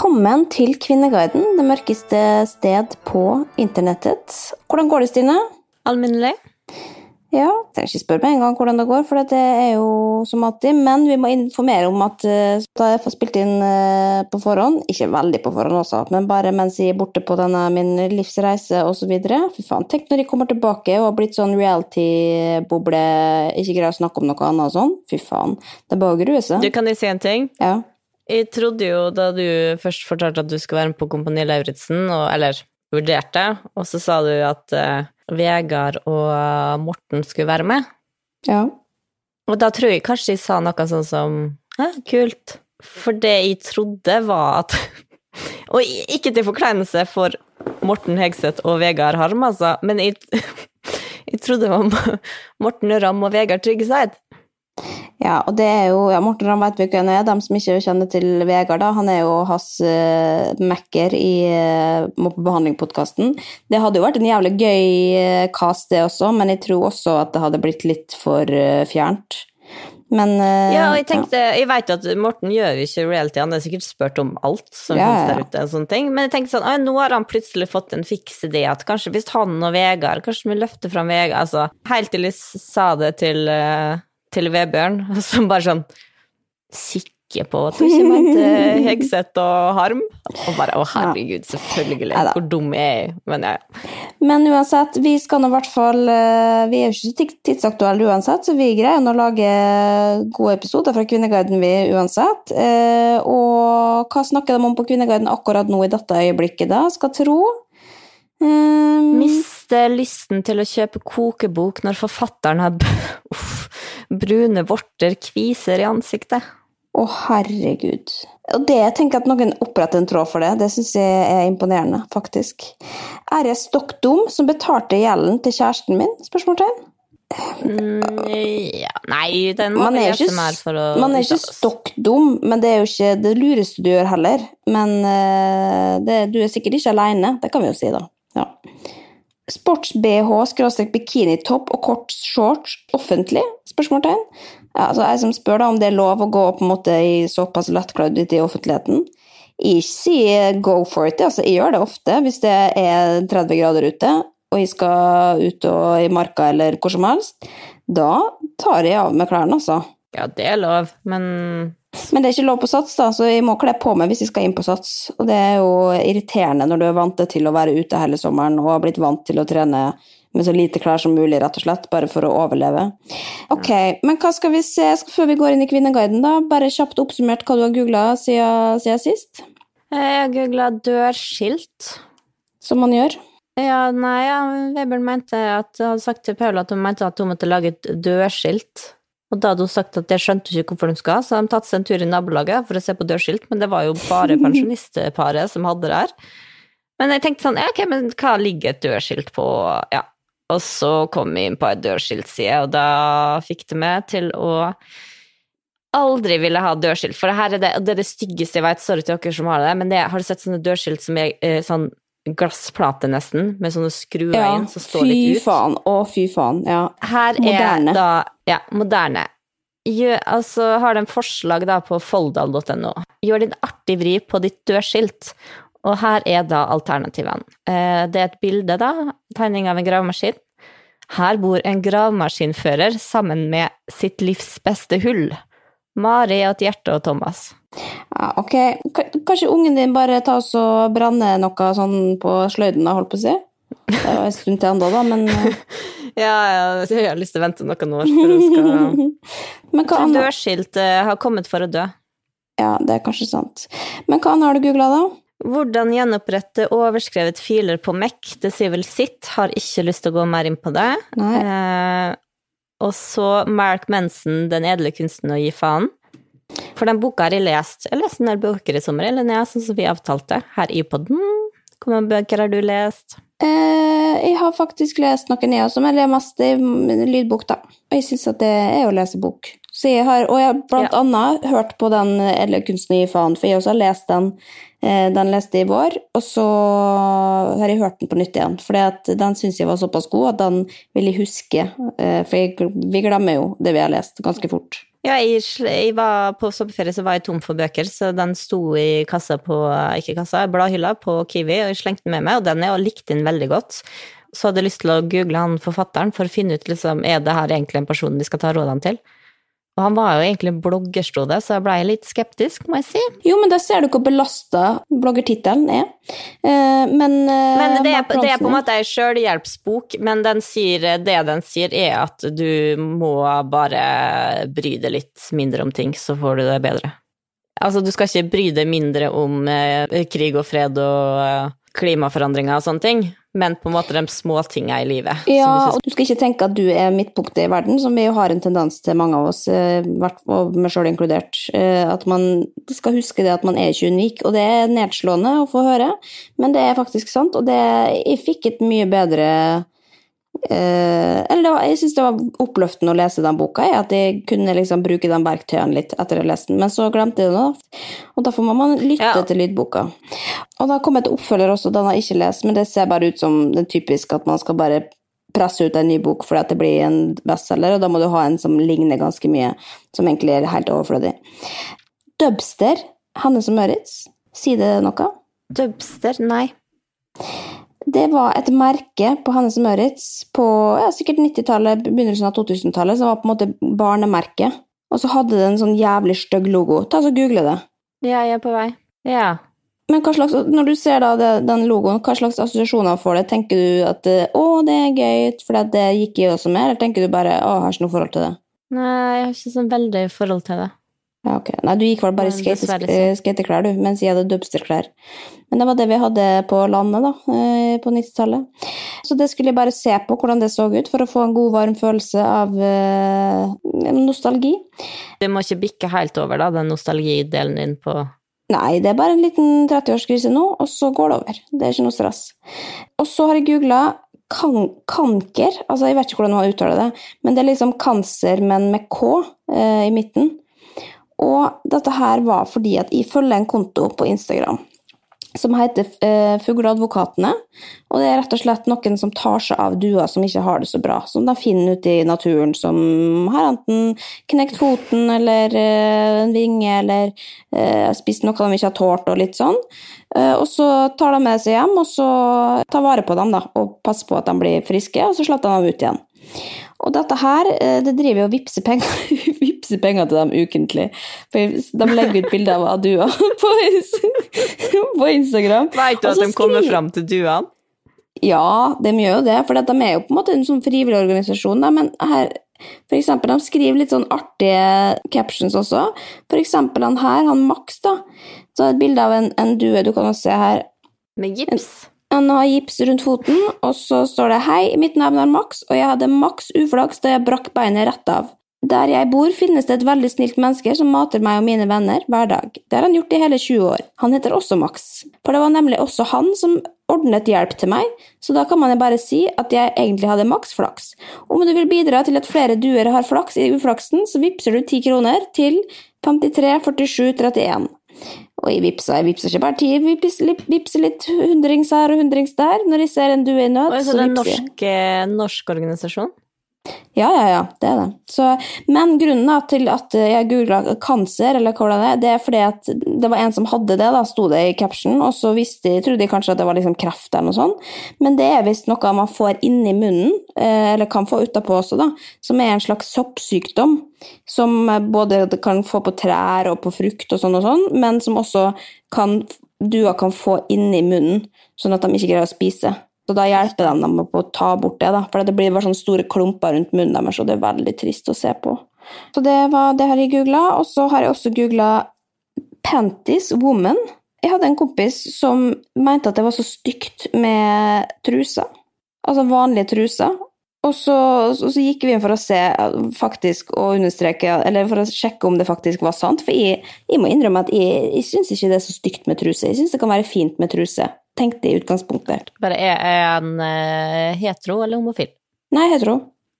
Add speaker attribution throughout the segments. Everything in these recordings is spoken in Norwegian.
Speaker 1: Velkommen til Kvinneguiden, det mørkeste sted på internettet. Hvordan går det, Stine?
Speaker 2: Alminnelig.
Speaker 1: Ja, jeg trenger ikke spørre med en gang hvordan det går, for det er jo som alltid. Men vi må informere om at eh, da jeg får spilt inn eh, på forhånd, ikke veldig på forhånd også, men bare mens jeg er borte på denne min livsreise osv. Fy faen, tenk når jeg kommer tilbake og har blitt sånn reality-boble, ikke greier å snakke om noe annet og sånn. Fy faen. Det er bare å grue seg.
Speaker 2: Du, kan jeg si en ting?
Speaker 1: Ja.
Speaker 2: Jeg trodde jo da du først fortalte at du skulle være med på Kompani Lauritzen, eller vurderte, og så sa du at uh, Vegard og Morten skulle være med.
Speaker 1: ja.
Speaker 2: Og da tror jeg kanskje jeg sa noe sånn som Hæ, kult. For det jeg trodde var at Og ikke til forkleinelse for Morten Hegseth og Vegard Harm, altså, men jeg, jeg trodde det var Morten Ramm og Vegard Tryggeseid.
Speaker 1: Ja, og det er jo ja, Morten Ramm vet vi hvem er. De som ikke kjenner til Vegard, da, han er jo hans uh, mekker i uh, Må på behandling-podkasten. Det hadde jo vært en jævlig gøy uh, cast, det også, men jeg tror også at det hadde blitt litt for uh, fjernt. Men uh,
Speaker 2: Ja, og jeg tenkte, jeg vet jo at Morten gjør jo ikke reality, han har sikkert spurt om alt som
Speaker 1: Ja,
Speaker 2: finnes
Speaker 1: ja.
Speaker 2: der ute, og sånne ting. Men jeg tenkte sånn, nå har han plutselig fått en fiks idé, at kanskje hvis han og Vegard, kanskje vi løfter fram Vegard, altså, helt til jeg sa det til, eh, til Vebjørn, som bare sånn, sikker på at du ikke til Hegseth og Harm, og bare, å herregud, selvfølgelig,
Speaker 1: Ja.
Speaker 2: hvor dum er jeg, men ja,
Speaker 1: Men uansett, vi skal nå i hvert fall eh, Vi er jo ikke så tidsaktuelle uansett, så vi greier nå å lage gode episoder fra Kvinneguiden, vi uansett. Eh, og hva snakker de om på Kvinneguiden akkurat nå i dette øyeblikket, da? Skal tro. Eh,
Speaker 2: Miste lysten til å kjøpe kokebok når forfatteren har uff, brune vorter kviser i ansiktet.
Speaker 1: Å, herregud. Og det jeg tenker at noen oppretter en tråd for det, det syns jeg er imponerende, faktisk. Er jeg stokk dum som betalte gjelden til kjæresten min? Spørsmålstegn.
Speaker 2: Mm, ja. Nei, den må
Speaker 1: Man er ikke,
Speaker 2: mer for å
Speaker 1: man er ikke stokk dum, men det er jo ikke det lureste du gjør heller. Men eh, det, du er sikkert ikke alene, det kan vi jo si, da. Ja. Sports-BH, bikinitopp og kort shorts offentlig? Spørsmålstegn. Ja, altså jeg som spør da om det er lov å gå på en måte i såpass lettkledd ut i offentligheten. Jeg sier go for it, altså jeg gjør det ofte hvis det er 30 grader ute, og jeg skal ut og i marka eller hvor som helst. Da tar jeg av meg klærne, altså.
Speaker 2: Ja, det er lov, men
Speaker 1: Men det er ikke lov på sats, da, så jeg må kle på meg hvis jeg skal inn på sats. Og det er jo irriterende når du er vant til å være ute hele sommeren og har blitt vant til å trene med så lite klær som mulig, rett og slett, bare for å overleve. Ok, men hva skal vi se før vi går inn i Kvinneguiden, da? Bare kjapt oppsummert hva du har googla siden, siden sist,
Speaker 2: jeg har googla dørskilt.
Speaker 1: som man gjør.
Speaker 2: Ja, nei, ja, Webern mente at hadde sagt til Paula at hun mente at hun måtte lage et dørskilt. Og da hadde hun sagt at jeg skjønte ikke hvorfor de skal, så de tatt seg en tur i nabolaget for å se på dørskilt, men det var jo bare pensjonistparet som hadde det her. Men jeg tenkte sånn, ja, ok, men hva ligger et dørskilt på? Ja. Og så kom vi inn på ei dørskiltside, og da fikk det meg til å aldri ville ha dørskilt. For det her er det, det, er det styggeste jeg vet, sorry til dere som har det, men det, har du sett sånne dørskilt som er eh, sånn glassplate nesten, med sånne skruer
Speaker 1: Ja,
Speaker 2: inn som står litt ut?
Speaker 1: Fy faen. Å, fy faen. Ja.
Speaker 2: Her
Speaker 1: Moderne.
Speaker 2: er da Ja, moderne. Gjør, altså har de forslag da på foldal.no. Gjør din artig vri på ditt dørskilt. Og her er da alternativene. Eh, det er et bilde, da. Tegning av en gravemaskin. Her bor en gravemaskinfører sammen med sitt livs beste hull. Mari og et hjerte og Thomas.
Speaker 1: Ja, ok. K- Kanskje ungen din bare tar oss og branner noe sånn på sløyden, da, holdt på å si? Det er jo en stund til ennå, da, men eh,
Speaker 2: Ja, ja, jeg har lyst til å vente noen år før hun skal
Speaker 1: Men hva annet
Speaker 2: Dørskilt eh, har kommet for å dø.
Speaker 1: Ja, det er kanskje sant. Men hva annet har du googla, da?
Speaker 2: Hvordan gjenopprette overskrevet filer på Mac, det sier vel sitt, har ikke lyst til å gå mer inn på det. Eh, og så Mark Manson, Den edle kunsten å gi faen. For den boka har jeg lest. Jeg leste en del bøker i sommer, eller nja, sånn som vi avtalte her i podden. Hvor mange bøker har du lest?
Speaker 1: Eh, jeg har faktisk lest noen, jeg også, men jeg er mest i lydbok, da. Og jeg syns at det er å lese bok. Så jeg har, og jeg har blant
Speaker 2: Ja.
Speaker 1: annet hørt på den Edle kunsten gi faen, for jeg også har lest den. Eh, den leste jeg i vår, og så har jeg hørt den på nytt igjen. For den syns jeg var såpass god at den vil jeg huske. Eh, for jeg, vi glemmer jo det vi har lest, ganske fort.
Speaker 2: Ja, jeg, jeg var på sommerferie så var jeg tom for bøker, så den sto i kassa på Ikke kassa, bladhylla på Kiwi, og jeg slengte den med meg, og den jeg likte den veldig godt. Så hadde jeg lyst til å google han forfatteren for å finne ut liksom, er det her egentlig en person vi skal ta rådene til. Og han var jo egentlig bloggerstode, så jeg ble litt skeptisk, må jeg si.
Speaker 1: Jo, men da ser du hvor belasta bloggertittelen er. Eh, men eh,
Speaker 2: Men det er, det er på en måte ei sjølhjelpsbok, men den sier, det den sier, er at du må bare bry deg litt mindre om ting, så får du det bedre. Altså, du skal ikke bry deg mindre om eh, krig og fred og klimaforandringer og sånne ting, men på en måte de små tinga i livet.
Speaker 1: Ja, og du skal ikke tenke at du er midtpunktet i verden, som vi jo har en tendens til, mange av oss, eh, og meg sjøl inkludert. eh, At man skal huske det at man er ikke unik, og det er nedslående å få høre, men det er faktisk sant, og det, jeg fikk et mye bedre Eller det var, jeg syns det var oppløftende å lese den boka, jeg, at jeg kunne liksom bruke de verktøyene litt etter å ha lest den, men så glemte jeg det nå, og derfor må man lytte
Speaker 2: Ja.
Speaker 1: til lydboka. Og da kom et oppfølger også, den har jeg ikke lest, men det ser bare ut som det er typisk at man skal bare presse ut en ny bok fordi at det blir en bestselger, og da må du ha en som ligner ganske mye, som egentlig er helt overflødig. Dubster, Hannes og Møritz, sier det noe?
Speaker 2: Dubster? Nei.
Speaker 1: Det var et merke på Hannes og Møritz på ja, sikkert 90-tallet, begynnelsen av 2000-tallet, som var på en måte barnemerke. Og så hadde det en sånn jævlig stygg logo. Ta så Google det.
Speaker 2: Ja, jeg er på vei. Ja.
Speaker 1: Men slags, når du ser da det, den logoen, hva slags assosiasjoner får det? Tenker du at å, det er gøy, for det gikk jeg også med, eller tenker du bare å, jeg har ikke noe forhold til det?
Speaker 2: Nei, jeg har ikke sånn veldig forhold til det.
Speaker 1: Ja, ok. Nei, du gikk vel bare i skate, eh, skateklær, du, mens jeg hadde dubsterklær. Men det var det vi hadde på landet, da, eh, på 90-tallet. Så det skulle jeg bare se på hvordan det så ut, for å få en god, varm følelse av eh, nostalgi.
Speaker 2: Du må ikke bikke helt over, da, den nostalgidelen din på
Speaker 1: Nei, det er bare en liten 30-årskrise nå, og så går det over. Det er ikke noe stress. Og så har jeg googla kan kanker, altså jeg vet ikke hvordan man uttaler det, men det er liksom cancer, men med K eh, i midten. Og dette her var fordi at jeg følger en konto på Instagram som heter eh, Fugleadvokatene. Og det er rett og slett noen som tar seg av duer som ikke har det så bra. Som de finner ute i naturen, som har enten knekt foten eller eh, en vinge eller eh, spist noe de ikke har tålt, og litt sånn. Eh, og så tar de med seg hjem, og så tar vare på dem da, og passer på at de blir friske, og så slipper de dem ut igjen. Og dette her, det driver jo og vippser penger, vippser penger til dem ukentlig. For de legger ut bilder av duer på, på Instagram.
Speaker 2: Veit du at de kommer fram til duene?
Speaker 1: Ja, de gjør jo det, for de er jo på en måte en sånn frivillig organisasjon. Da, men her, for eksempel, de skriver litt sånn artige captions også. For eksempel han her, han Max, da. Så er det et bilde av en, en due, du kan jo se her.
Speaker 2: Med gips?
Speaker 1: Han har gips rundt foten, og så står det 'Hei, mitt navn er Max, og jeg hadde maks uflaks da jeg brakk beinet rett av'. Der jeg bor, finnes det et veldig snilt menneske som mater meg og mine venner hver dag. Det har han gjort i hele 20 år. Han heter også Max. For det var nemlig også han som ordnet hjelp til meg, så da kan man jo bare si at jeg egentlig hadde maks flaks. Om du vil bidra til at flere duer har flaks i uflaksen, så vippser du 10 kroner til 53 47 31. Og jeg vipser, jeg ikke bare ti, jeg vipser, litt- litt hundrings her og hundrings der. Når jeg ser en due i nød,
Speaker 2: Oi,
Speaker 1: så
Speaker 2: så det er en norsk, eh, norsk organisasjon?
Speaker 1: Ja, ja, ja, det er det. Så, men grunnen da, til at jeg googla kanser, eller hvordan det er, det er fordi at det var en som hadde det, da, sto det i captionen, og så visste trodde de kanskje at det var liksom kreft eller noe sånt. Men det er visst noe man får inni munnen, eh, eller kan få utapå også, da, som er en slags soppsykdom. Som både kan få på trær og på frukt og sånn og sånn, men som også kan, duer kan få inni munnen, sånn at de ikke greier å spise. Så da hjelper de dem å ta bort det, da. For det blir bare sånne store klumper rundt munnen deres, og det er veldig trist å se på. Så det, var, det her jeg googla. Og så har jeg også googla Panties Woman. Jeg hadde en kompis som mente at det var så stygt med truser. Altså vanlige truser. Og så, så, så gikk vi inn for å se faktisk og understreke, eller for å sjekke om det faktisk var sant. For jeg, jeg må innrømme at jeg, jeg syns ikke det er så stygt med truse. Jeg syns det kan være fint med truse. Tenkte i utgangspunktet.
Speaker 2: Bare er, er han eh, hetero eller homofil?
Speaker 1: Nei, hetero.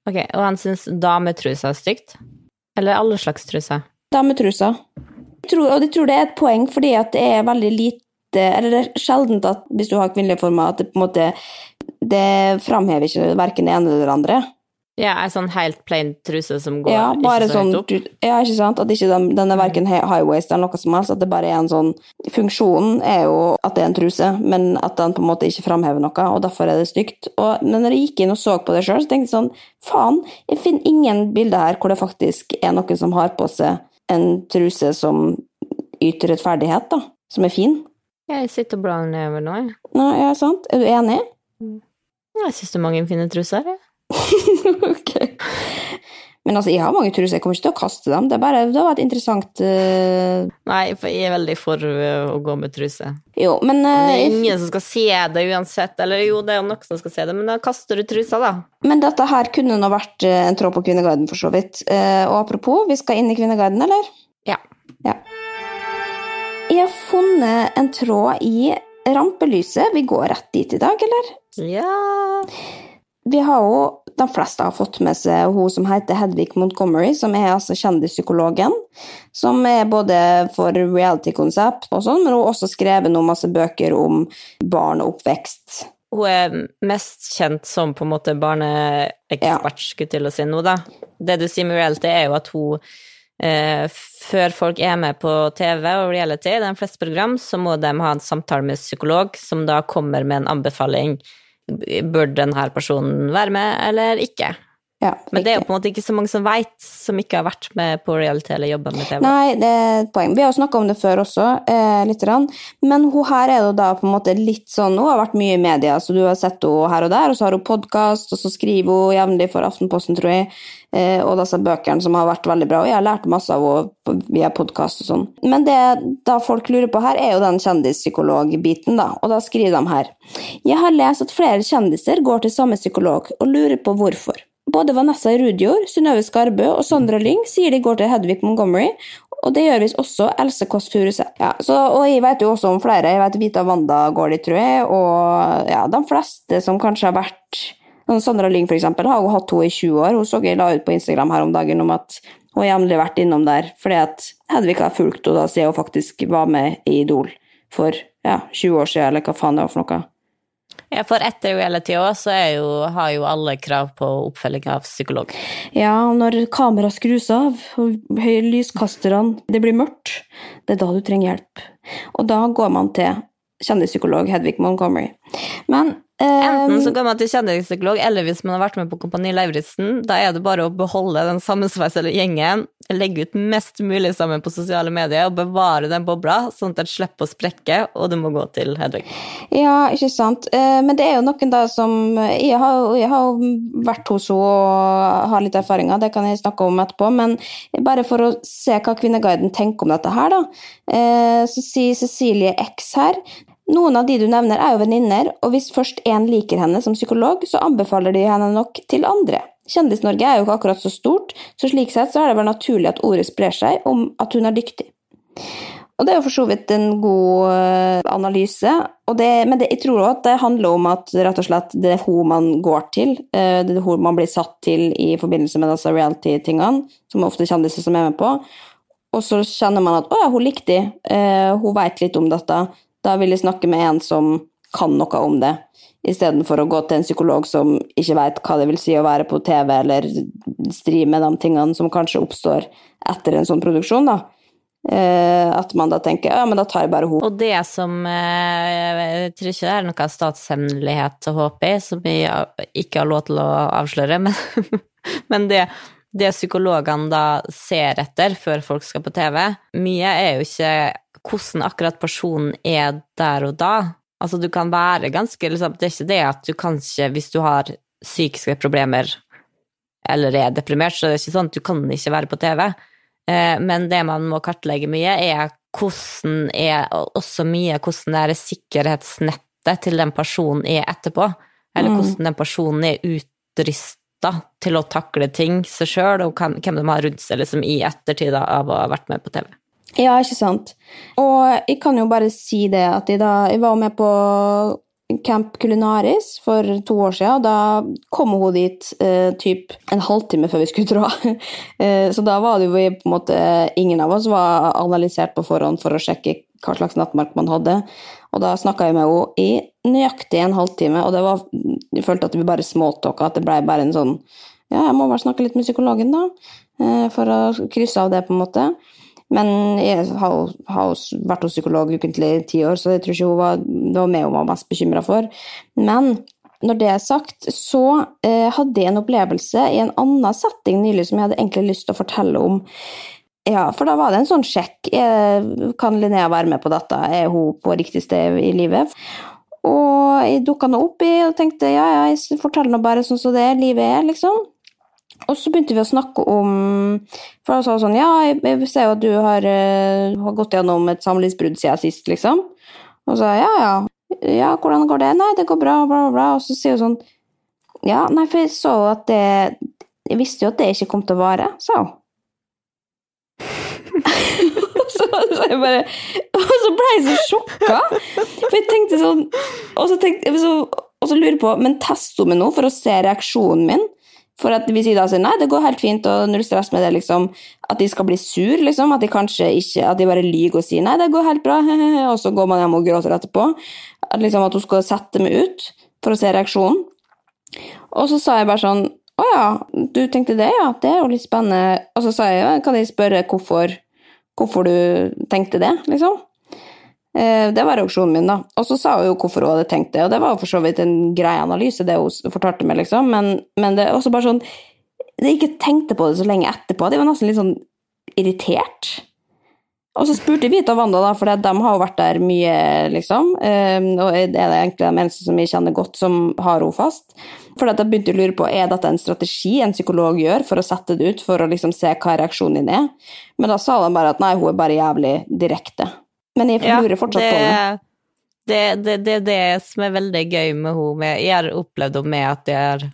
Speaker 2: Ok, Og han syns dametruser er stygt? Eller alle slags truser?
Speaker 1: Dametruser. Og jeg tror det er et poeng, fordi at det er veldig lite Eller det er sjeldent at hvis du har kvinnelige former, at det på en måte Det framhever ikke verken det ene eller det andre.
Speaker 2: Ja, ei sånn helt plain truse som går
Speaker 1: Ja,
Speaker 2: ikke så
Speaker 1: sånn
Speaker 2: høyt opp?
Speaker 1: Ja, ikke sant? At ikke den, den er verken high-waist eller noe som helst. At det bare er en sånn Funksjonen er jo at det er en truse, men at den på en måte ikke framhever noe, og derfor er det stygt. Og, men når jeg gikk inn og så på det sjøl, så tenkte jeg sånn Faen, jeg finner ingen bilder her hvor det faktisk er noen som har på seg en truse som yter rettferdighet, da. Som er fin.
Speaker 2: Jeg sitter og blar nedover nå, jeg.
Speaker 1: Ja, sant? Er du enig?
Speaker 2: Jeg syns det er mange fine truser, jeg.
Speaker 1: ok. Men altså, jeg har mange truser, jeg kommer ikke til å kaste dem. Det er bare, det var et interessant uh...
Speaker 2: Nei, for jeg er veldig for øh, å gå med truse.
Speaker 1: Jo, men
Speaker 2: Det
Speaker 1: eh,
Speaker 2: er ingen som skal se det uansett. Eller jo, det er jo noen som skal se det, men da kaster du trusa, da.
Speaker 1: Men dette her kunne nå vært eh, en tråd på Kvinneguiden, for så vidt. Uh, og apropos, vi skal inn i Kvinneguiden, eller?
Speaker 2: Ja.
Speaker 1: Ja. Jeg har funnet en tråd i rampelyset. Vi går rett dit i dag, eller?
Speaker 2: Ja
Speaker 1: Vi har jo, De fleste har fått med seg hun som heter Hedvig Montgomery, som er altså kjendispsykologen. Som er både for reality-konsept og sånn, men hun har også skrevet noen masse bøker om barn og oppvekst.
Speaker 2: Hun er mest kjent som på en måte barneekspert, skulle til å si nå, da. Det du sier med reality, er jo at hun eh, Før folk er med på TV og reality, i de fleste program, så må de ha en samtale med psykolog, som da kommer med en anbefaling. Bør denne personen være med, eller ikke?
Speaker 1: Ja,
Speaker 2: Men det er jo på en måte ikke så mange som veit, som ikke har vært med på reality eller jobba med TV.
Speaker 1: Nei, det er et poeng. Vi har snakka om det før også, eh, litt. Grann. Men hun her er jo da på en måte litt sånn Hun har vært mye i media, så du har sett henne her og der. Og så har hun podkast, og så skriver hun jevnlig for Aftenposten, tror jeg. Eh, og disse bøkene som har vært veldig bra. Og jeg har lært masse av henne via podkast og sånn. Men det da folk lurer på her, er jo den kjendispsykologbiten, da. Og da skriver de her. Jeg har lest at flere kjendiser går til samme psykolog, og lurer på hvorfor. Både Vanessa Rudjord, Synnøve Skarbø og Sondra Lyng sier de går til Hedvig Montgomery, og det gjør visst også Else Kåss Furuseth. Ja, og jeg vet jo også om flere. Jeg vet Vita Wanda går dit, tror jeg, og ja, de fleste som kanskje har vært Sandra Lyng, for eksempel, har jo hatt henne i 20 år. Hun så jeg la ut på Instagram her om dagen om at hun jevnlig vært innom der, fordi at Hedvig har fulgt henne da siden hun faktisk var med i Idol for ja, 20 år siden, eller hva faen det var for noe.
Speaker 2: Ja, for etter reality òg, så jo, har jo alle krav på oppfølging av psykolog.
Speaker 1: Ja, når kameraet skrus av, og lyskasterne, det blir mørkt, det er da du trenger hjelp. Og da går man til kjendispsykolog Hedvig Montgomery. Men
Speaker 2: Enten så går man til kjendispsykolog, eller hvis man har vært med på Kompani Lauritzen, da er det bare å beholde den sammensveisede gjengen, legge ut mest mulig sammen på sosiale medier og bevare den bobla, sånn at den slipper å sprekke, og du må gå til Hedvig.
Speaker 1: Ja, ikke sant. Eh, Men det er jo noen da som Jeg har, jeg har vært hos henne og har litt erfaringer, det kan jeg snakke om etterpå. Men bare for å se hva Kvinneguiden tenker om dette her, da. eh, Så sier Cecilie X her noen av de du nevner, er jo venninner, og hvis først én liker henne som psykolog, så anbefaler de henne nok til andre. Kjendis-Norge er jo ikke akkurat så stort, så slik sett så er det vel naturlig at ordet sprer seg om at hun er dyktig. Og det er jo for så vidt en god eh, analyse, det, men det, jeg tror også at det handler om at rett og slett det er hun man går til, eh, det er hun man blir satt til i forbindelse med disse reality-tingene, som ofte kjendiser som er med på, og så kjenner man at å ja, hun likte de, eh, hun vet litt om dette, da vil jeg snakke med en som kan noe om det, istedenfor å gå til en psykolog som ikke vet hva det vil si å være på TV eller stri med de tingene som kanskje oppstår etter en sånn produksjon, da. Eh, at man da tenker ja, men da tar jeg bare henne.
Speaker 2: Og det som eh, Jeg tror ikke det er noe statshemmelighet å håpe i, som vi ikke har lov til å avsløre, men, men det, det psykologene da ser etter før folk skal på TV, mye er jo ikke hvordan akkurat personen er der og da. Altså, du kan være ganske liksom, Det er ikke det at du kan ikke, hvis du har psykiske problemer eller er deprimert, så er det ikke sånn at du kan ikke være på TV. Eh, Men det man må kartlegge mye, er hvordan er også mye hvordan det er sikkerhetsnettet til den personen er etterpå. Eller hvordan den personen er utrysta til å takle ting seg sjøl, og hvem de har rundt seg liksom, i ettertid av å ha vært med på TV.
Speaker 1: Ja, ikke sant. Og jeg kan jo bare si det at jeg, da, jeg var med på Camp Culinaris for to år siden, og da kom hun dit eh, typ en halvtime før vi skulle dra. eh, så da var det jo på en måte Ingen av oss var analysert på forhånd for å sjekke hva slags nattmark man hadde. Og da snakka jeg med henne i nøyaktig en halvtime, og det var, jeg følte at vi bare småtalka, at det ble bare en sånn Ja, jeg må bare snakke litt med psykologen, da, eh, for å krysse av det, på en måte. Men jeg har, jo- vært hos psykolog ukentlig i ti år, så jeg tror ikke var, det var meg hun var mest bekymra for. Men når det er sagt, så eh, hadde jeg en opplevelse i en annen setting nylig som jeg hadde egentlig lyst til å fortelle om. Ja, for da var det en sånn sjekk. Eh, Kan Linnea være med på dette? Er hun på riktig sted i livet? Og jeg dukka nå opp i og tenkte ja, ja, jeg forteller nå bare sånn som det er, livet er, liksom. Og så begynte vi å snakke om For han sa sånn Ja, jeg, ser jo at du har, eh, har gått gjennom et samlivsbrudd siden sist, liksom. Og så ja, ja. Ja, hvordan går det? Nei, det går bra, bla, bla, bla. Og så sier hun sånn Ja, nei, for jeg så at det Jeg visste jo at det ikke kom til å vare, sa hun. så, bare Og så ble jeg så sjokka. For jeg tenkte sånn Og så, tenkte, så, og så lurer jeg på Men tester hun meg nå for å se reaksjonen min? For at hvis de da sier nei, det går helt fint, og null stress med det, liksom, at de skal bli sur, liksom, at de kanskje ikke, at de bare lyver og sier nei, det går helt bra, og så går man hjem og gråter etterpå. At, liksom, at hun skal sette meg ut for å se reaksjonen. Og så sa jeg bare sånn, å ja, du tenkte det, ja, det er jo litt spennende. Og så sa jeg, kan jeg spørre hvorfor, hvorfor du tenkte det, liksom? Eh, Det var reaksjonen min, da. Og så sa hun jo hvorfor hun hadde tenkt det, og det var jo for så vidt en grei analyse, det hun fortalte meg, liksom, men, men det er også bare sånn jeg ikke tenkte på det så lenge etterpå. De var nesten litt sånn irritert. Og så spurte vi til Wanda, da, for de har jo vært der mye, liksom. Um, og det er egentlig de eneste som vi kjenner godt, som har henne fast. For jeg begynte å lure på er dette en strategi en psykolog gjør for å sette det ut, for å liksom se hva reaksjonen din er. Men da sa de bare at nei, hun er bare jævlig direkte. Men jeg lurer fortsatt
Speaker 2: det,
Speaker 1: på det.
Speaker 2: Det er det, det, det, som er veldig gøy med henne. Jeg har opplevd henne med at jeg har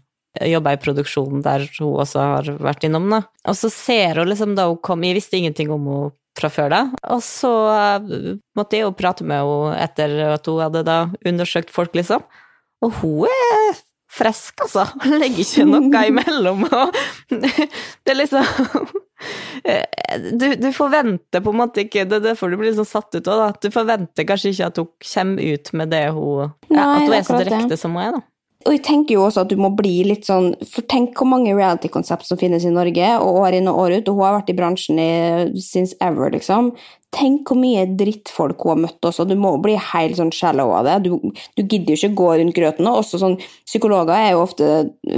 Speaker 2: jobba i produksjonen der hun også har vært innom. Da. Og så ser hun liksom da hun kom Jeg visste ingenting om henne fra før da. Og så uh, måtte jeg jo prate med henne etter at hun hadde da undersøkt folk, liksom. Og hun er frisk, altså. Han legger ikke noe imellom. Det er liksom du, du, forventer på en måte ikke Det er derfor du blir liksom satt ut òg, da. Du forventer kanskje ikke at hun kommer ut med det hun
Speaker 1: Nei,
Speaker 2: At hun er så direkte som hun er, da.
Speaker 1: Og jeg tenker jo også at du må bli litt sånn For tenk hvor mange reality-konsept som finnes i Norge, og år inn og år ut, og hun har vært i bransjen i, since ever, liksom. Tenk hvor mye drittfolk hun har møtt også. Du må bli helt sånn shallow av det. Du, du gidder jo ikke gå rundt grøten. Og også sånn, psykologer er jo ofte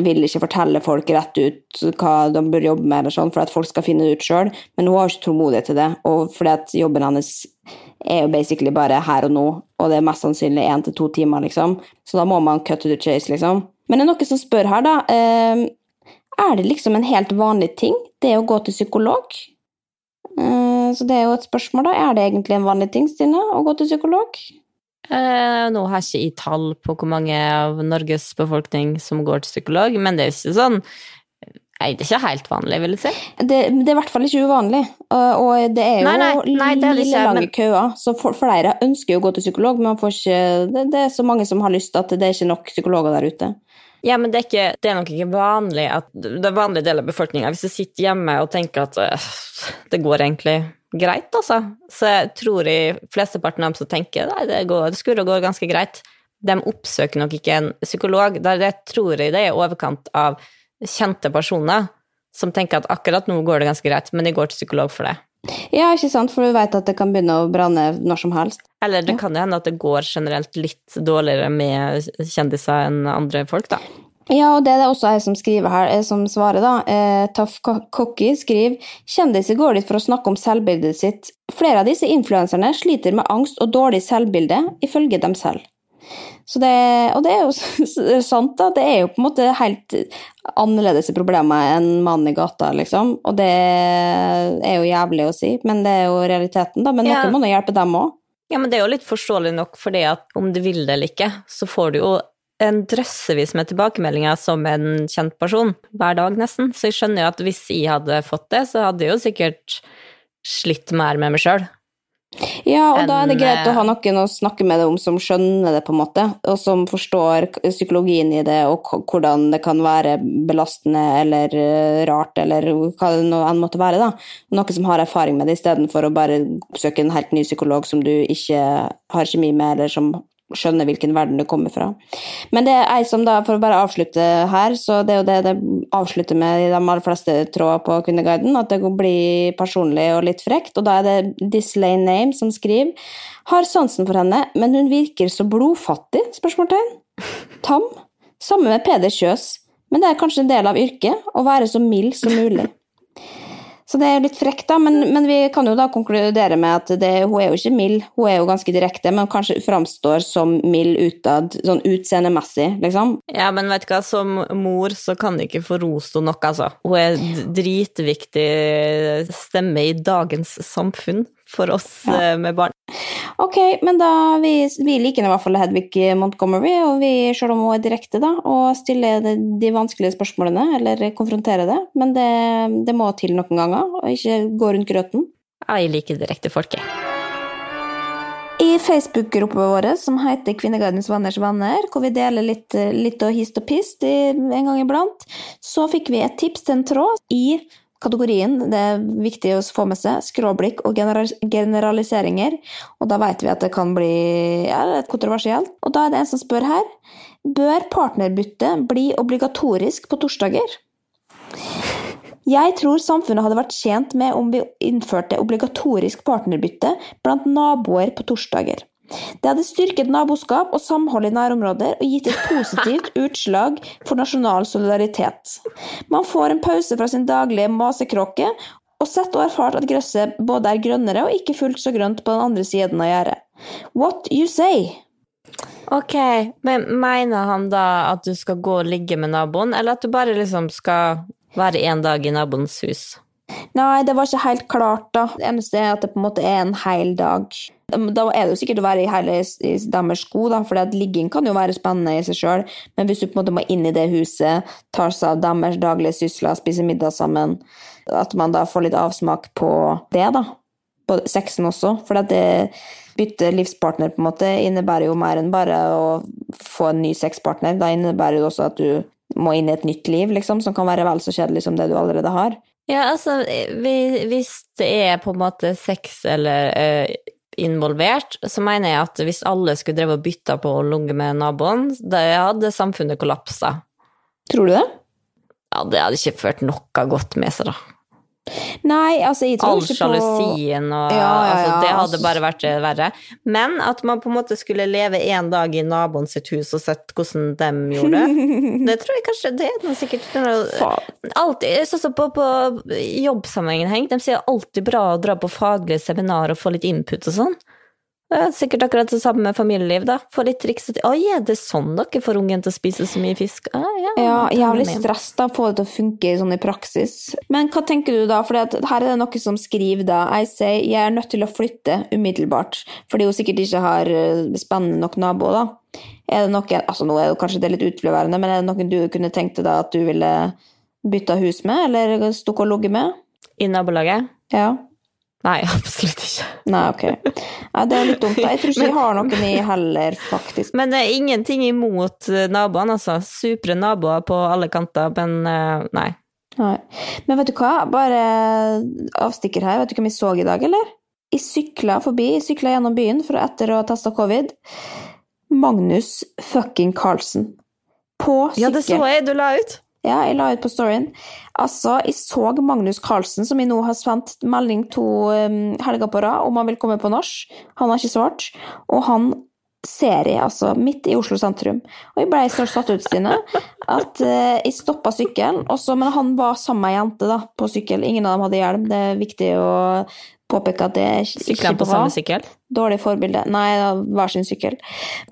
Speaker 1: vil ikke fortelle folk rett ut hva de bør jobbe med, eller sånn, for at folk skal finne det ut sjøl, men hun har ikke tålmodighet til det. Og fordi at jobben hennes er jo basically bare her og nå, og det er mest sannsynlig én til to timer, liksom. Så da må man cut to the chase, liksom. Men det er noen som spør her, da. Eh, er det liksom en helt vanlig ting, det å gå til psykolog? Eh, så det er jo et spørsmål, da. Er det egentlig en vanlig ting, Stine, å gå til psykolog?
Speaker 2: Eh, nå har jeg ikke i tall på hvor mange av Norges befolkning som går til psykolog, men det er ikke sånn Nei, det er ikke helt vanlig, vil jeg si.
Speaker 1: Det, det er i hvert fall ikke uvanlig, og, det er jo
Speaker 2: Nei, nei, nei, det er det ikke,
Speaker 1: lange
Speaker 2: men-
Speaker 1: køer. Så flere ønsker jo å gå til psykolog, men man får ikke, det, det er så mange som har lyst at det er ikke nok psykologer der ute.
Speaker 2: Ja, men det er, ikke, det er nok ikke vanlig at det er vanlig del av befolkninga Hvis du sitter hjemme og tenker at øh, det går egentlig greit, altså, så jeg tror jeg flesteparten av dem som tenker nei, det, går, det skulle gå ganske greit, de oppsøker nok ikke en psykolog. Der det tror jeg det er i overkant av kjente personer som tenker at akkurat nå går det ganske greit, men de går til psykolog for det.
Speaker 1: Ja, ikke sant, for du vet at det kan begynne å brenne når som helst.
Speaker 2: Eller det kan jo hende at det går generelt litt dårligere med kjendiser enn andre folk, da.
Speaker 1: Ja, og det er det også jeg som skriver her, eh, som svarer, da. Eh, Taff Cocky skriver kjendiser går dit for å snakke om selvbildet sitt. Flere av disse influenserne sliter med angst og dårlig selvbilde, ifølge dem selv. Så det, og det er jo sant, da. Det er jo på en måte helt annerledes problemer enn mannen i gata, liksom. Og det er jo jævlig å si, men det er jo realiteten, da. Men
Speaker 2: Ja.
Speaker 1: noen må nå hjelpe dem òg.
Speaker 2: Ja, men det er jo litt forståelig nok, fordi at om du vil det eller ikke, så får du jo en drøssevis med tilbakemeldinger som en kjent person, hver dag nesten. Så jeg skjønner jo at hvis jeg hadde fått det, så hadde jeg jo sikkert slitt mer med meg sjøl.
Speaker 1: Ja, og da er det greit å
Speaker 2: eh,
Speaker 1: ha noen å snakke med det om som skjønner det, på en måte, og som forstår psykologien i det, og hvordan det kan være belastende eller eh, rart, eller hva det nå enn måtte være. da. Noen som har erfaring med det, istedenfor å bare oppsøke en helt ny psykolog som du ikke har kjemi med, eller som skjønner hvilken verden du kommer fra. Men det er ei som da, for å bare avslutte her, så det er jo det det avslutter med i de aller fleste tråder på Kvinneguiden, at det blir personlig og litt frekt, og da er det Dislay Name som skriver Har sansen for henne, men hun virker så blodfattig? spørsmålstegn. Tam. Samme med Peder Kjøs, men det er kanskje en del av yrket å være så mild som mulig. Så det er litt frekt, da, men, men vi kan jo da konkludere med at det, hun er jo ikke mild, hun er jo ganske direkte, men kanskje framstår som mild utad, sånn utseendemessig, liksom.
Speaker 2: Ja, men vet du hva, som mor så kan du ikke få rost henne nok, altså. Hun er dritviktig stemme i dagens samfunn for oss ja. med barn.
Speaker 1: Ok, men da vi, vi liker i hvert fall Hedvig Montgomery, og vi, selv om hun er direkte, da, og stiller de, de vanskelige spørsmålene, eller konfronterer det, men det, det må til noen ganger, og ikke gå rundt grøten.
Speaker 2: Jeg liker direkte folk, jeg.
Speaker 1: I Facebook-gruppa vår som heter Kvinnegardens venners venner, hvor vi deler litt, litt og hist og pist en gang iblant, så fikk vi et tips til en tråd i kategorien, det er viktig å få med seg, skråblikk og generaliseringer, og da vet vi at det kan bli ja, litt kontroversielt. Og da er det en som spør her, bør partnerbytte bli obligatorisk på torsdager? Jeg tror samfunnet hadde vært tjent med om vi innførte obligatorisk partnerbytte blant naboer på torsdager. Det hadde styrket naboskap og samhold i nærområder og gitt et positivt utslag for nasjonal solidaritet. Man får en pause fra sin daglige masekråke og sett og erfart at gresset både er grønnere og ikke fullt så grønt på den andre siden av gjerdet. What you say?
Speaker 2: Ok, men mener han da at du skal gå og ligge med naboen, eller at du bare liksom skal være en dag i naboens hus?
Speaker 1: Nei, det var ikke helt klart, da. Det eneste er at det på en måte er en hel dag. Da er det jo sikkert å være i hele i deres sko, da, for ligging kan jo være spennende i seg sjøl, men hvis du på en måte må inn i det huset, tar seg av deres daglige sysler, spiser middag sammen, at man da får litt avsmak på det, da. På sexen også, for det bytte livspartner på en måte innebærer jo mer enn bare å få en ny sexpartner. Da innebærer det også at du må inn i et nytt liv, liksom, som kan være vel så kjedelig som det du allerede har.
Speaker 2: Ja, altså, hvis det er på en måte sex eller uh, involvert, så mener jeg at hvis alle skulle drevet og bytta på å ligge med naboen, da hadde samfunnet kollapsa.
Speaker 1: Tror du det?
Speaker 2: Ja, det hadde ikke ført noe godt med seg, da.
Speaker 1: Nei, altså jeg tror
Speaker 2: All
Speaker 1: ikke på
Speaker 2: sjalusien og
Speaker 1: Ja, ja,
Speaker 2: altså. Det hadde bare vært eh, verre. Men at man på en måte skulle leve en dag i naboen sitt hus og sett hvordan de gjorde det, det tror jeg kanskje det er noe sikkert er noe- Alltid, sånn som på, på jobbsammenheng, de sier alltid bra å dra på faglige seminar og få litt input og sånn. Det er sikkert akkurat det samme med familieliv, da. Få litt triks og til Oi, er det sånn dere får ungen til å spise så mye fisk? Ah, ja,
Speaker 1: Ja, jævlig stress da, få det til å funke sånn i praksis. Men hva tenker du da, for her er det noe som skriver da, jeg sier jeg er nødt til å flytte umiddelbart, fordi hun sikkert ikke har eh, spennende nok naboer da. Er det noe, altså nå er det kanskje det litt utfløverende, men er det noen du kunne tenkt deg da at du ville bytte hus med, eller stukket og ligget med?
Speaker 2: I nabolaget?
Speaker 1: Ja.
Speaker 2: Nei, absolutt ikke.
Speaker 1: Nei, ok. Ja, det er litt dumt. Jeg tror ikke jeg har noen i heller, faktisk.
Speaker 2: Men det er ingenting imot eh, naboene, altså. Supre naboer på alle kanter, men eh, nei.
Speaker 1: Nei. Men vet du hva? Bare avstikker her. Vet du hvem vi så i dag, eller? Jeg sykla forbi, jeg sykla gjennom byen for etter å ha testa covid. Magnus fucking Carlsen. På sykkel.
Speaker 2: Ja, det så jeg du la ut.
Speaker 1: Ja, jeg la ut på storyen. Altså, jeg så Magnus Carlsen, som jeg nå har sendt melding to helger på rad om han vil komme på norsk. Han har ikke svart. Og han ser jeg altså midt i Oslo sentrum. Og jeg ble så satt ut, Stine, at eh, jeg stoppa sykkelen. Men han var sammen med ei jente da, på sykkel. Ingen av dem hadde hjelm. Det er viktig å påpeke at det er ikke
Speaker 2: Sykla på samme sykkel.
Speaker 1: Dårlig forbilde. Nei, det var hver sin sykkel.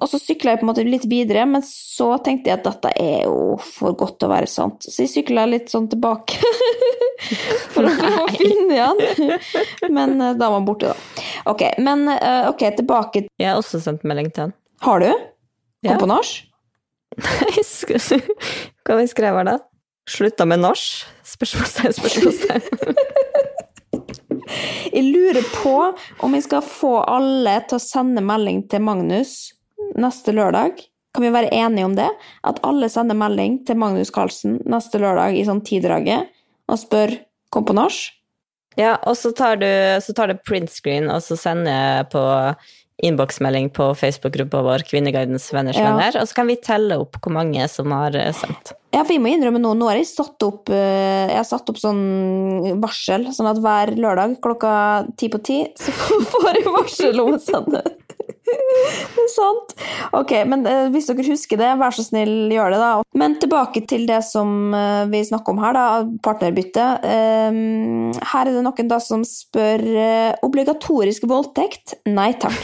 Speaker 1: Og så sykla jeg på en måte litt videre, men så tenkte jeg at dette er jo for godt til å være sant. Så jeg sykla litt sånn tilbake for å å finne igjen. Men eh, da var han borte, da. Ok, men eh, ok, tilbake.
Speaker 2: Jeg har også sendt melding til han.
Speaker 1: Har du?
Speaker 2: Ja.
Speaker 1: Kom på skal
Speaker 2: Jeg sk- Hva vi skrev her da? Slutta med norsk? Spørsmålstegn, spørsmålstegn.
Speaker 1: Jeg lurer på om vi skal få alle til å sende melding til Magnus neste lørdag. Kan vi være enige om det? At alle sender melding til Magnus Carlsen neste lørdag i sånn tidraget og spør kom på norsk'?
Speaker 2: Ja, og så tar du, så tar du printscreen, og så sender jeg på innboksmelding på Facebook-gruppa vår Kvinneguidens venners
Speaker 1: Ja.
Speaker 2: venner, og så kan vi telle opp hvor mange som har eh, sendt.
Speaker 1: Ja, for jeg må innrømme nå, nå har jeg satt opp, eh, jeg har satt opp sånn varsel, sånn at hver lørdag klokka ti på ti, så får jeg varsel om å sende. Det er sant. Ok, men eh, hvis dere husker det, vær så snill, gjør det da. Men tilbake til det som eh, vi snakker om her, da, partnerbytte. Eh, her er det noen da som spør eh, obligatorisk voldtekt? Nei takk.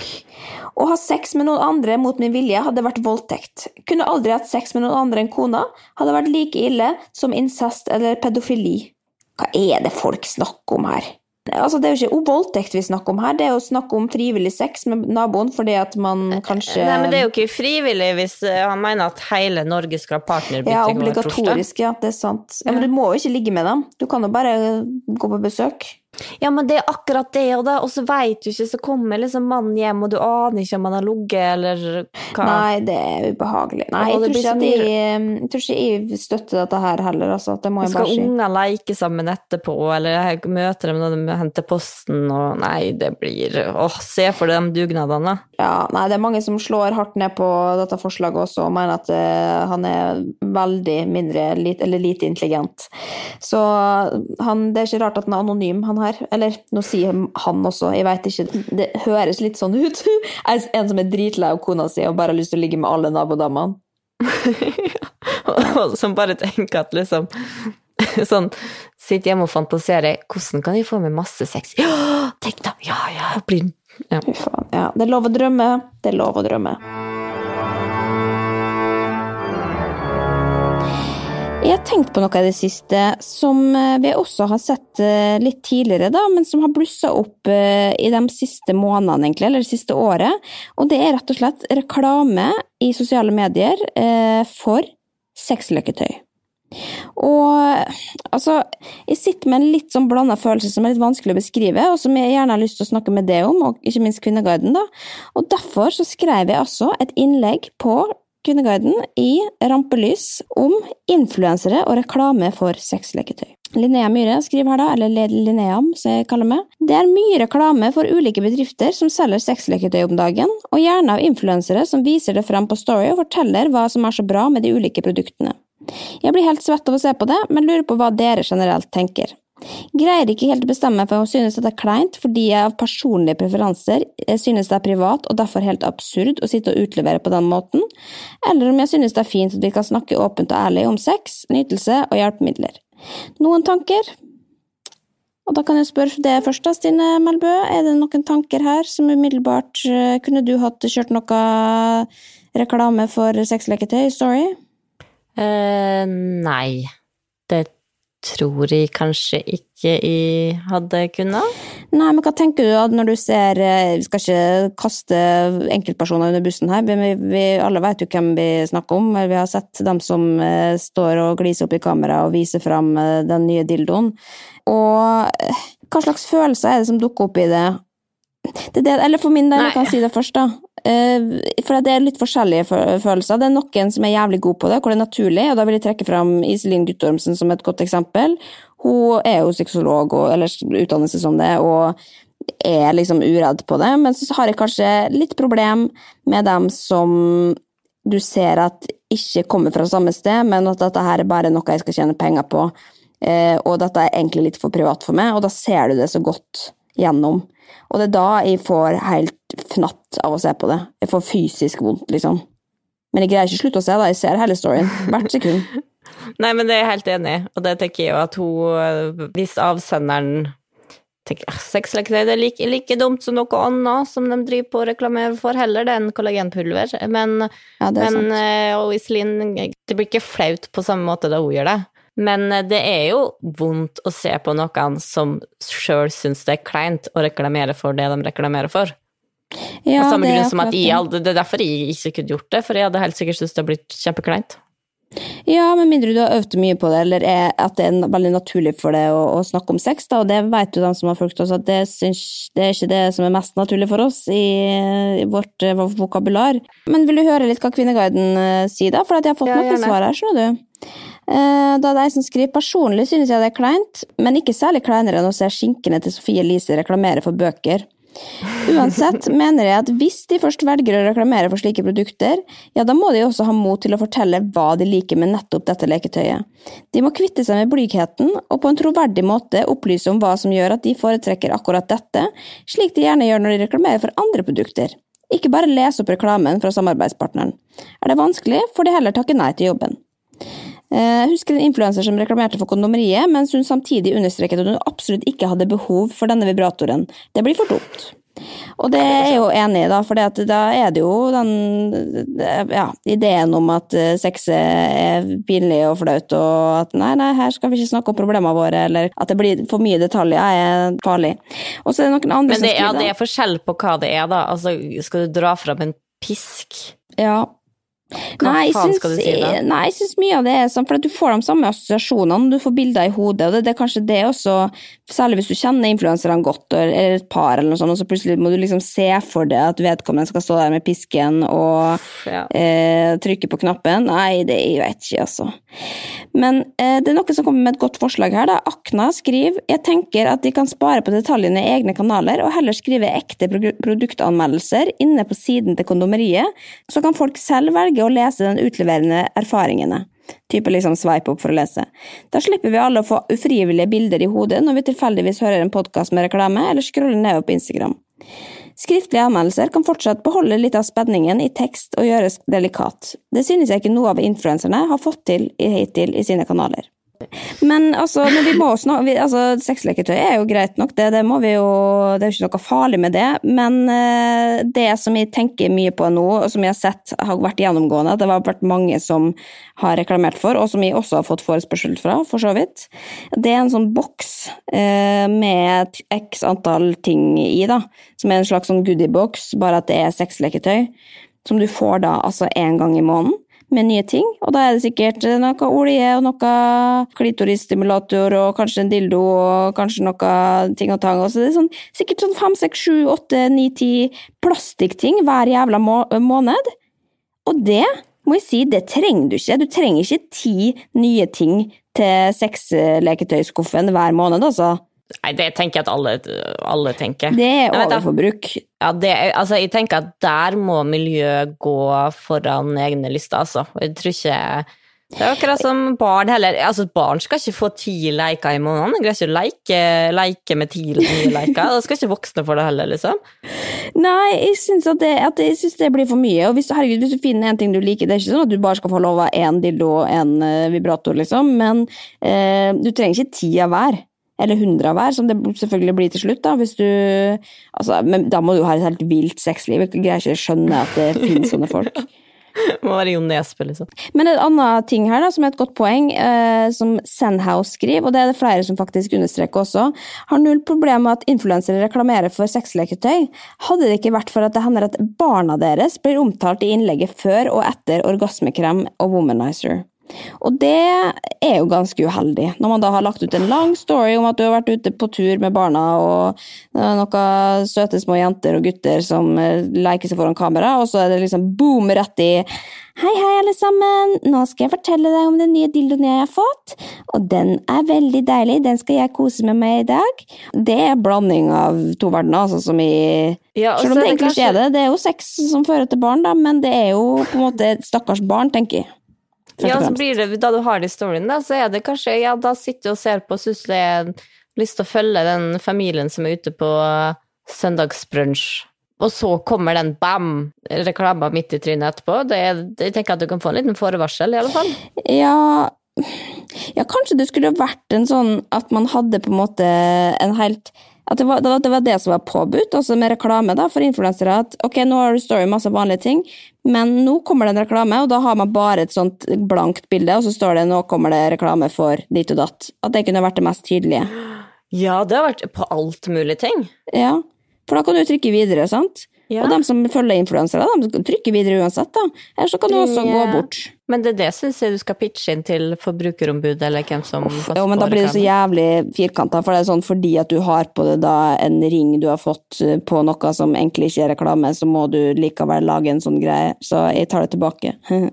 Speaker 1: Å ha sex med noen andre mot min vilje hadde vært voldtekt. Kunne aldri hatt sex med noen andre enn kona. Hadde vært like ille som incest eller pedofili. Hva er det folk snakker om her? Altså, det er jo ikke voldtekt vi snakker om her, det er jo snakk om frivillig sex med naboen fordi at man kanskje
Speaker 2: Nei, men det er jo ikke frivillig hvis eh, han mener at hele Norge skal ha partnerbytte
Speaker 1: Ja, obligatorisk, ja, det er sant. Ja, Men du må jo ikke ligge med dem. Du kan jo bare gå på besøk.
Speaker 2: Ja, men det er akkurat det, og, da, og så veit du ikke, så kommer liksom mannen hjem, og du aner ikke om han har ligget, eller hva.
Speaker 1: Nei, det er ubehagelig. Nei, jeg tror, ikke at
Speaker 2: mye-
Speaker 1: jeg, jeg tror ikke jeg støtter dette her heller, altså. Det må jeg bare si.
Speaker 2: Skal ungene leke sammen etterpå, eller møter dem når de henter posten, og nei, det blir Åh, se for deg de dugnadene.
Speaker 1: Ja, nei, det er mange som slår hardt ned på dette forslaget også, og mener at uh, han er veldig mindre, eller lite intelligent. Så han, det er ikke rart at han er anonym, han her. Her. Eller nå sier han også, jeg veit ikke. Det høres litt sånn ut. En som er dritlei av kona si og bare har lyst til å ligge med alle nabodamene.
Speaker 2: Som bare tenker at liksom Sånn Sitter hjemme og fantaserer. Hvordan kan jeg få med masse sex? Ja, tenk da! Ja, ja, blir ja.
Speaker 1: Ja, det er lov å drømme. Det er lov å drømme. Jeg har tenkt på noe i det siste som eh, vi også har sett eh, litt tidligere, da, men som har blussa opp eh, i de siste månedene, egentlig, eller det siste året. Og det er rett og slett reklame i sosiale medier for sexløketøy. Og altså, jeg sitter med en litt sånn blanda følelse som er litt vanskelig å beskrive, og som jeg gjerne har lyst til å snakke med deg om, og ikke minst Kvinneguiden, da. Og derfor så skrev jeg altså et innlegg på Kvinneguiden i rampelys om influensere og reklame for sexleketøy. Linnea Myhre skriver her da, eller Linnea, som jeg kaller meg. Det er mye reklame for ulike bedrifter som selger sexleketøy om dagen, og gjerne av influensere som viser det frem på Story og forteller hva som er så bra med de ulike produktene. Jeg blir helt svett av å se på det, men lurer på hva dere generelt tenker. Greier ikke helt å bestemme for om jeg synes dette er kleint fordi jeg av personlige preferanser synes det er privat og derfor helt absurd å sitte og utlevere på den måten, eller om jeg synes det er fint at vi kan snakke åpent og ærlig om sex, nytelse og hjelpemidler. Noen tanker? Og da kan jeg spørre det først, da, Stine Melbø. Er det noen tanker her som umiddelbart eh, Kunne du hatt kjørt noe reklame for sexleketøy Story?
Speaker 2: Uh, nei. Det tror jeg kanskje ikke jeg hadde kunnet.
Speaker 1: Nei, men hva tenker du når du ser eh, Vi skal ikke kaste enkeltpersoner under bussen her, men vi, vi alle vet jo hvem vi snakker om. Vi har sett dem som eh, står og gliser opp i kamera og viser fram eh, den nye dildoen. Og hva slags følelser er det som dukker opp i det? Det, eller for min del, jeg kan si det først, da. For det er litt forskjellige følelser. Det er noen som er jævlig god på det, hvor det er naturlig, og da vil jeg trekke fram Iselin Guttormsen som et godt eksempel. Hun er jo sexolog, og, eller utdannelse som det, og er liksom uredd på det. Men så har jeg kanskje litt problem med dem som du ser at ikke kommer fra samme sted, men at dette her er bare noe jeg skal tjene penger på. Eh, og dette er egentlig litt for privat for meg, og da ser du det så godt gjennom. Og det er da jeg får helt fnatt av å se på det. Jeg får fysisk vondt, liksom. Men jeg greier ikke å slutte å se, da. Jeg ser hele storyen. Hvert sekund.
Speaker 2: Nei, men det er jeg helt enig i, og det tenker jeg jo at hun Hvis avsenderen tenker ah, sexleketøy er like, like, dumt som noe annet som de driver på å reklamere for, heller det enn kollagenpulver. Men, ja, men eh, og Iselin Det blir ikke flaut på samme måte da hun gjør det. Men eh, det er jo vondt å se på noen som sjøl syns det er kleint å reklamere for det de reklamerer for. Ja, samme grunn som at jeg, det er derfor jeg ikke kunne gjort det, for jeg hadde helt sikkert syntes det hadde blitt kjempekleint.
Speaker 1: Ja, med mindre du har øvd mye på det, eller er, at det er veldig naturlig for deg å, å, snakke om sex, da, og det vet jo de som har fulgt oss, at det, syns, det, er ikke det som er mest naturlig for oss i, i vårt uh, vokabular. Men vil du høre litt hva Kvinneguiden uh, sier, da? For jeg har fått ja, noen svar her, skjønner du. Uh, da det er jeg som skriver personlig synes jeg det er kleint, men ikke særlig kleinere enn å se skinkene til Sofie Elise reklamere for bøker. Uansett mener jeg at hvis de først velger å reklamere for slike produkter, ja, da må de også ha mot til å fortelle hva de liker med nettopp dette leketøyet. De må kvitte seg med blygheten, og på en troverdig måte opplyse om hva som gjør at de foretrekker akkurat dette, slik de gjerne gjør når de reklamerer for andre produkter. Ikke bare lese opp reklamen fra samarbeidspartneren. Er det vanskelig, får de heller takke nei til jobben. Jeg eh, husker en influenser som reklamerte for kondomeriet, mens hun samtidig understreket at hun absolutt ikke hadde behov for denne vibratoren. Det blir for dumt. Og det er jeg jo enig i, da, for da er det jo den ja, ideen om at eh, sex er pinlig og flaut, og at nei, nei, her skal vi ikke snakke om problemene våre, eller at det blir for mye detaljer, er farlig. Og så er det noen andre
Speaker 2: Men det,
Speaker 1: som skriver
Speaker 2: Ja, det er forskjell på hva det er, da. Altså, skal du dra fram en pisk?
Speaker 1: Ja, hva nei, faen skal du si da? Nei, jeg syns mye av det er sånn, for at du får de samme assosiasjonene, du får bilder i hodet, og det, det, er kanskje det også, særlig hvis du kjenner influenserne godt, eller et par eller noe sånt, og så plutselig må du liksom se for deg at vedkommende skal stå der med pisken og ja. eh, trykke på knappen. Nei, det jeg vet ikke, altså. Men eh, det er noen som kommer med et godt forslag her, da. Akna skriver jeg tenker at de kan spare på detaljene i egne kanaler, og heller skrive ekte produktanmeldelser inne på siden til kondomeriet, så kan folk selv velge å lese den utleverende erfaringene. Type liksom swipe opp for å lese. Da slipper vi alle å få ufrivillige bilder i hodet når vi tilfeldigvis hører en podkast med reklame, eller scroller nedover på Instagram. Skriftlige anmeldelser kan fortsatt beholde litt av spenningen i tekst og gjøres delikat. Det synes jeg ikke noe av influenserne har fått til hittil i sine kanaler. Men altså, men vi må snakke, altså, sexleketøy er jo greit nok, det, det, må vi jo Det er jo ikke noe farlig med det. Men uh, det som jeg tenker mye på nå, og som jeg har sett har vært gjennomgående, det har vært mange som har reklamert for, og som jeg også har fått forespørsel fra, for så vidt, det er en sånn boks uh, med x antall ting i, da. Som er en slags sånn goodiebox, bare at det er sexleketøy. Som du får da altså én gang i måneden med nye ting. Og da er det sikkert noe olje og noe klitorisstimulator og kanskje en dildo og kanskje noe ting og tang. Så det er sånn, sikkert sånn fem, seks, sju, åtte, ni, ti plastikkting hver jævla må måned. Og det må jeg si, det trenger du ikke. Du trenger ikke ti nye ting til sexleketøyskuffen hver måned, altså.
Speaker 2: Nei, det tenker jeg at alle, alle tenker.
Speaker 1: Det er overforbruk.
Speaker 2: Ja, det, altså, jeg tenker at der må miljøet gå foran egne lister, altså. Jeg tror ikke det er akkurat som barn heller. Altså, barn skal ikke få ti leker i måneden. De greier ikke å leke, leke med ti nye leker. Da skal ikke voksne få det heller, liksom.
Speaker 1: Nei, jeg syns det, synes det blir for mye. Og hvis, herregud, hvis du finner en ting du liker, det er ikke sånn at du bare skal få lov av én dildo og én uh, vibrator, liksom. Men eh, du trenger ikke ti av hver eller hundre av hver, som det selvfølgelig blir til slutt. Da hvis du, altså, men da må du ha et helt vilt sexliv. Jeg greier ikke å skjønne at det finnes sånne folk.
Speaker 2: må være Jo Nesbø, liksom.
Speaker 1: Men en annen ting her da, som er et godt poeng, eh, som Sandhouse skriver, og det er det flere som faktisk understreker også, har null problem med at influensere reklamerer for sexleketøy. Hadde det ikke vært for at det hender at barna deres blir omtalt i innlegget før og etter orgasmekrem og womanizer. Og det er jo ganske uheldig, når man da har lagt ut en lang story om at du har vært ute på tur med barna, og noen søte små jenter og gutter som eh, leker seg foran kamera, og så er det liksom boom rett i Hei, hei, alle sammen! Nå skal jeg fortelle deg om den nye dildoen jeg har fått, og den er veldig deilig, den skal jeg kose med meg i dag. Det er blanding av to verdener, altså som i ja, Selv om det egentlig ikke er det, det er jo sex som fører til barn, da, men det er jo på en måte stakkars barn, tenker jeg.
Speaker 2: Ja, så blir det, da du har de storyene, da, så er det kanskje Ja, da sitter du og ser på syns det er lyst til å følge den familien som er ute på søndagsbrunsj. Og så kommer den bam, reklama midt i trynet etterpå. Det, jeg tenker at du kan få en liten forvarsel, i alle fall.
Speaker 1: Ja, ja, kanskje det skulle vært en sånn at man hadde på en måte en helt at det var, det var, det som var påbudt, også med reklame da, for influensere. At ok, nå har du story masse vanlige ting, men nå kommer det en reklame, og da har man bare et sånt blankt bilde, og så står det nå kommer det reklame for dit og datt. At det kunne vært det mest tydelige.
Speaker 2: Ja, det har vært på alt mulig ting.
Speaker 1: Ja, for da kan du trykke videre, sant? Ja. Og de som følger influensere, de trykker videre uansett, da. Eller så kan du også ja. gå bort.
Speaker 2: Men det er det syns jeg du skal pitche inn til Forbrukerombudet, eller hvem som
Speaker 1: Uff, Jo, men da blir det så jævlig firkanta, for det er sånn fordi at du har på det da en ring du har fått eh, på noe som egentlig ikke er reklame, så må du likevel lage en sånn greie. Så jeg tar det tilbake.
Speaker 2: men,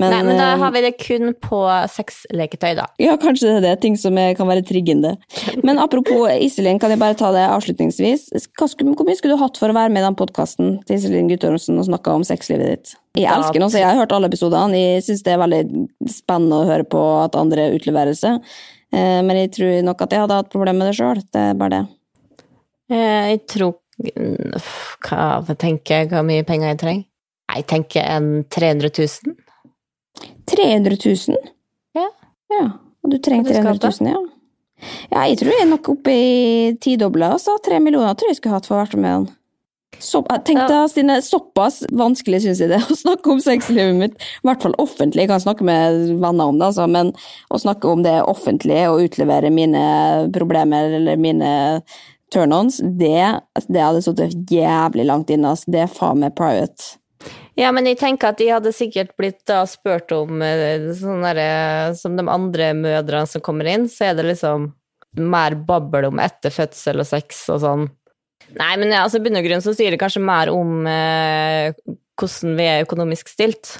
Speaker 2: Nei, men da eh, har vi det kun på sexleketøy, da.
Speaker 1: Ja, kanskje det er det. Ting som er, kan være triggende. Men apropos Iselin, kan jeg bare ta det avslutningsvis. Hvor mye skulle du hatt for å være med i den podkasten til Iselin Guttormsen og snakke om sexlivet ditt? Jeg elsker den så jeg har hørt alle episodene. Jeg syns det er veldig spennende å høre på at andre utleverer seg. Eh, men jeg tror nok at jeg hadde hatt problemer med det sjøl. Det er bare det.
Speaker 2: Eh, jeg tror Hva tenker jeg hvor mye penger jeg trenger? Jeg tenker en 300 000.
Speaker 1: 300 000?
Speaker 2: Ja.
Speaker 1: ja. Og du trenger 300 000, ja? Ja, jeg tror jeg er nok oppe i tidobla, altså. Tre millioner tror jeg skulle hatt for å være med den. Så, tenk deg, Stine, såpass vanskelig syns jeg det å snakke om sexlivet mitt. I hvert fall offentlig. Jeg kan snakke med venner om det, altså, men å snakke om det offentlig og utlevere mine problemer eller mine turn-ons, det, det hadde sittet jævlig langt inne. Altså. Det er faen meg private.
Speaker 2: Ja, men jeg tenker at de hadde sikkert blitt da spurt om eh, sånn derre Som de andre mødrene som kommer inn, så er det liksom mer babbel om etter fødsel og sex og sånn. Nei, men altså, bunn og grunn så sier det kanskje mer om eh, hvordan vi er økonomisk stilt.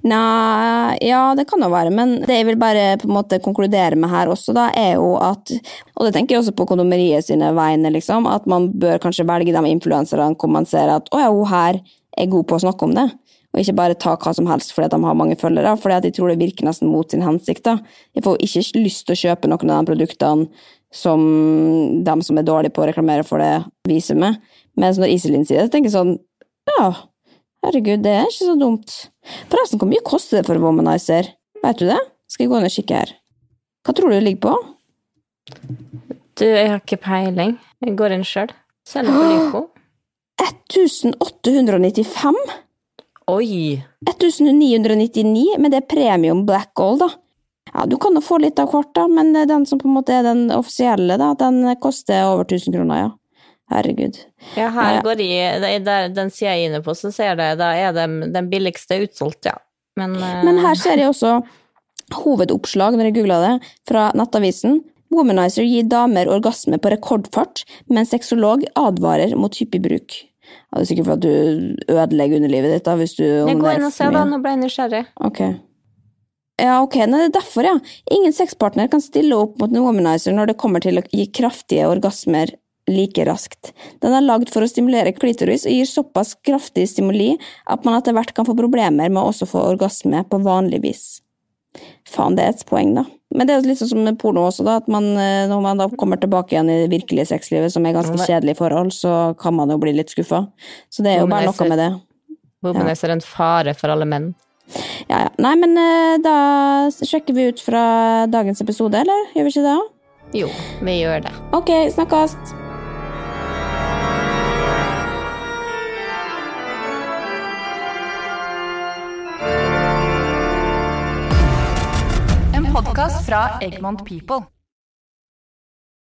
Speaker 1: Nei, ja, det kan jo være, men det jeg vil bare på en måte konkludere med her også, da, er jo at Og det tenker jeg også på kondomeriet sine vegne, liksom, at man bør kanskje velge de influenserne hvor man ser at å ja, hun her er god på å snakke om det. og ikke bare ta hva som helst fordi de har mange følgere, fordi at de tror det virker nesten mot sin hensikt. da. Jeg får ikke lyst til å kjøpe noen av de produktene som de som er dårlige på å reklamere for det, viser meg. Mens når Iselin sier det, så tenker jeg sånn Ja, herregud, det er ikke så dumt. Forresten, hvor mye koster det for Womanizer? Vet du det? Skal jeg gå inn og kikke her? Hva tror du det ligger på?
Speaker 2: Du, jeg har ikke peiling. Jeg går inn sjøl. Selger på Lyko.
Speaker 1: 1895?
Speaker 2: Oi!
Speaker 1: 1999, men det er premium black gold, da. Ja, du kan jo få litt av hvert, da, men den som på en måte er den offisielle, da, den koster over 1000 kroner, ja. Herregud.
Speaker 2: Ja, her
Speaker 1: Ja.
Speaker 2: går de, er der, Den sida jeg er inne på, så ser det, da er det den billigste utsolgt, ja. Men, eh,
Speaker 1: Men her ser jeg også hovedoppslag, når jeg googla det, fra Nettavisen. Womanizer gir damer orgasme på rekordfart, men sexolog advarer mot hyppig bruk. Ja, det er sikkert for at du ødelegger underlivet ditt, da, hvis du
Speaker 2: jeg går inn og ser, da. Nå ble jeg nysgjerrig.
Speaker 1: Ok. Ja, ok, Nei, det er derfor, ja. Ingen sexpartner kan stille opp mot en womanizer når det kommer til å gi kraftige orgasmer like raskt. Den er lagd for å stimulere klitoris og gir såpass kraftig stimuli at man etter hvert kan få problemer med å også få orgasme på vanlig vis. Faen, det er et poeng, da. Men det er jo litt sånn som med porno også, da, at man, eh, når man da kommer tilbake igjen i det virkelige sexlivet, som er ganske kjedelige forhold, så kan man jo bli litt skuffa. Så det er jo bare noe med det.
Speaker 2: Womanizer er en fare for alle menn.
Speaker 1: Ja, ja. Nei, men eh, da sjekker vi ut fra dagens episode, eller? Gjør vi ikke det?
Speaker 2: Jo, vi gjør det.
Speaker 1: Ok, snakkes!
Speaker 3: En podkast fra Egmont People.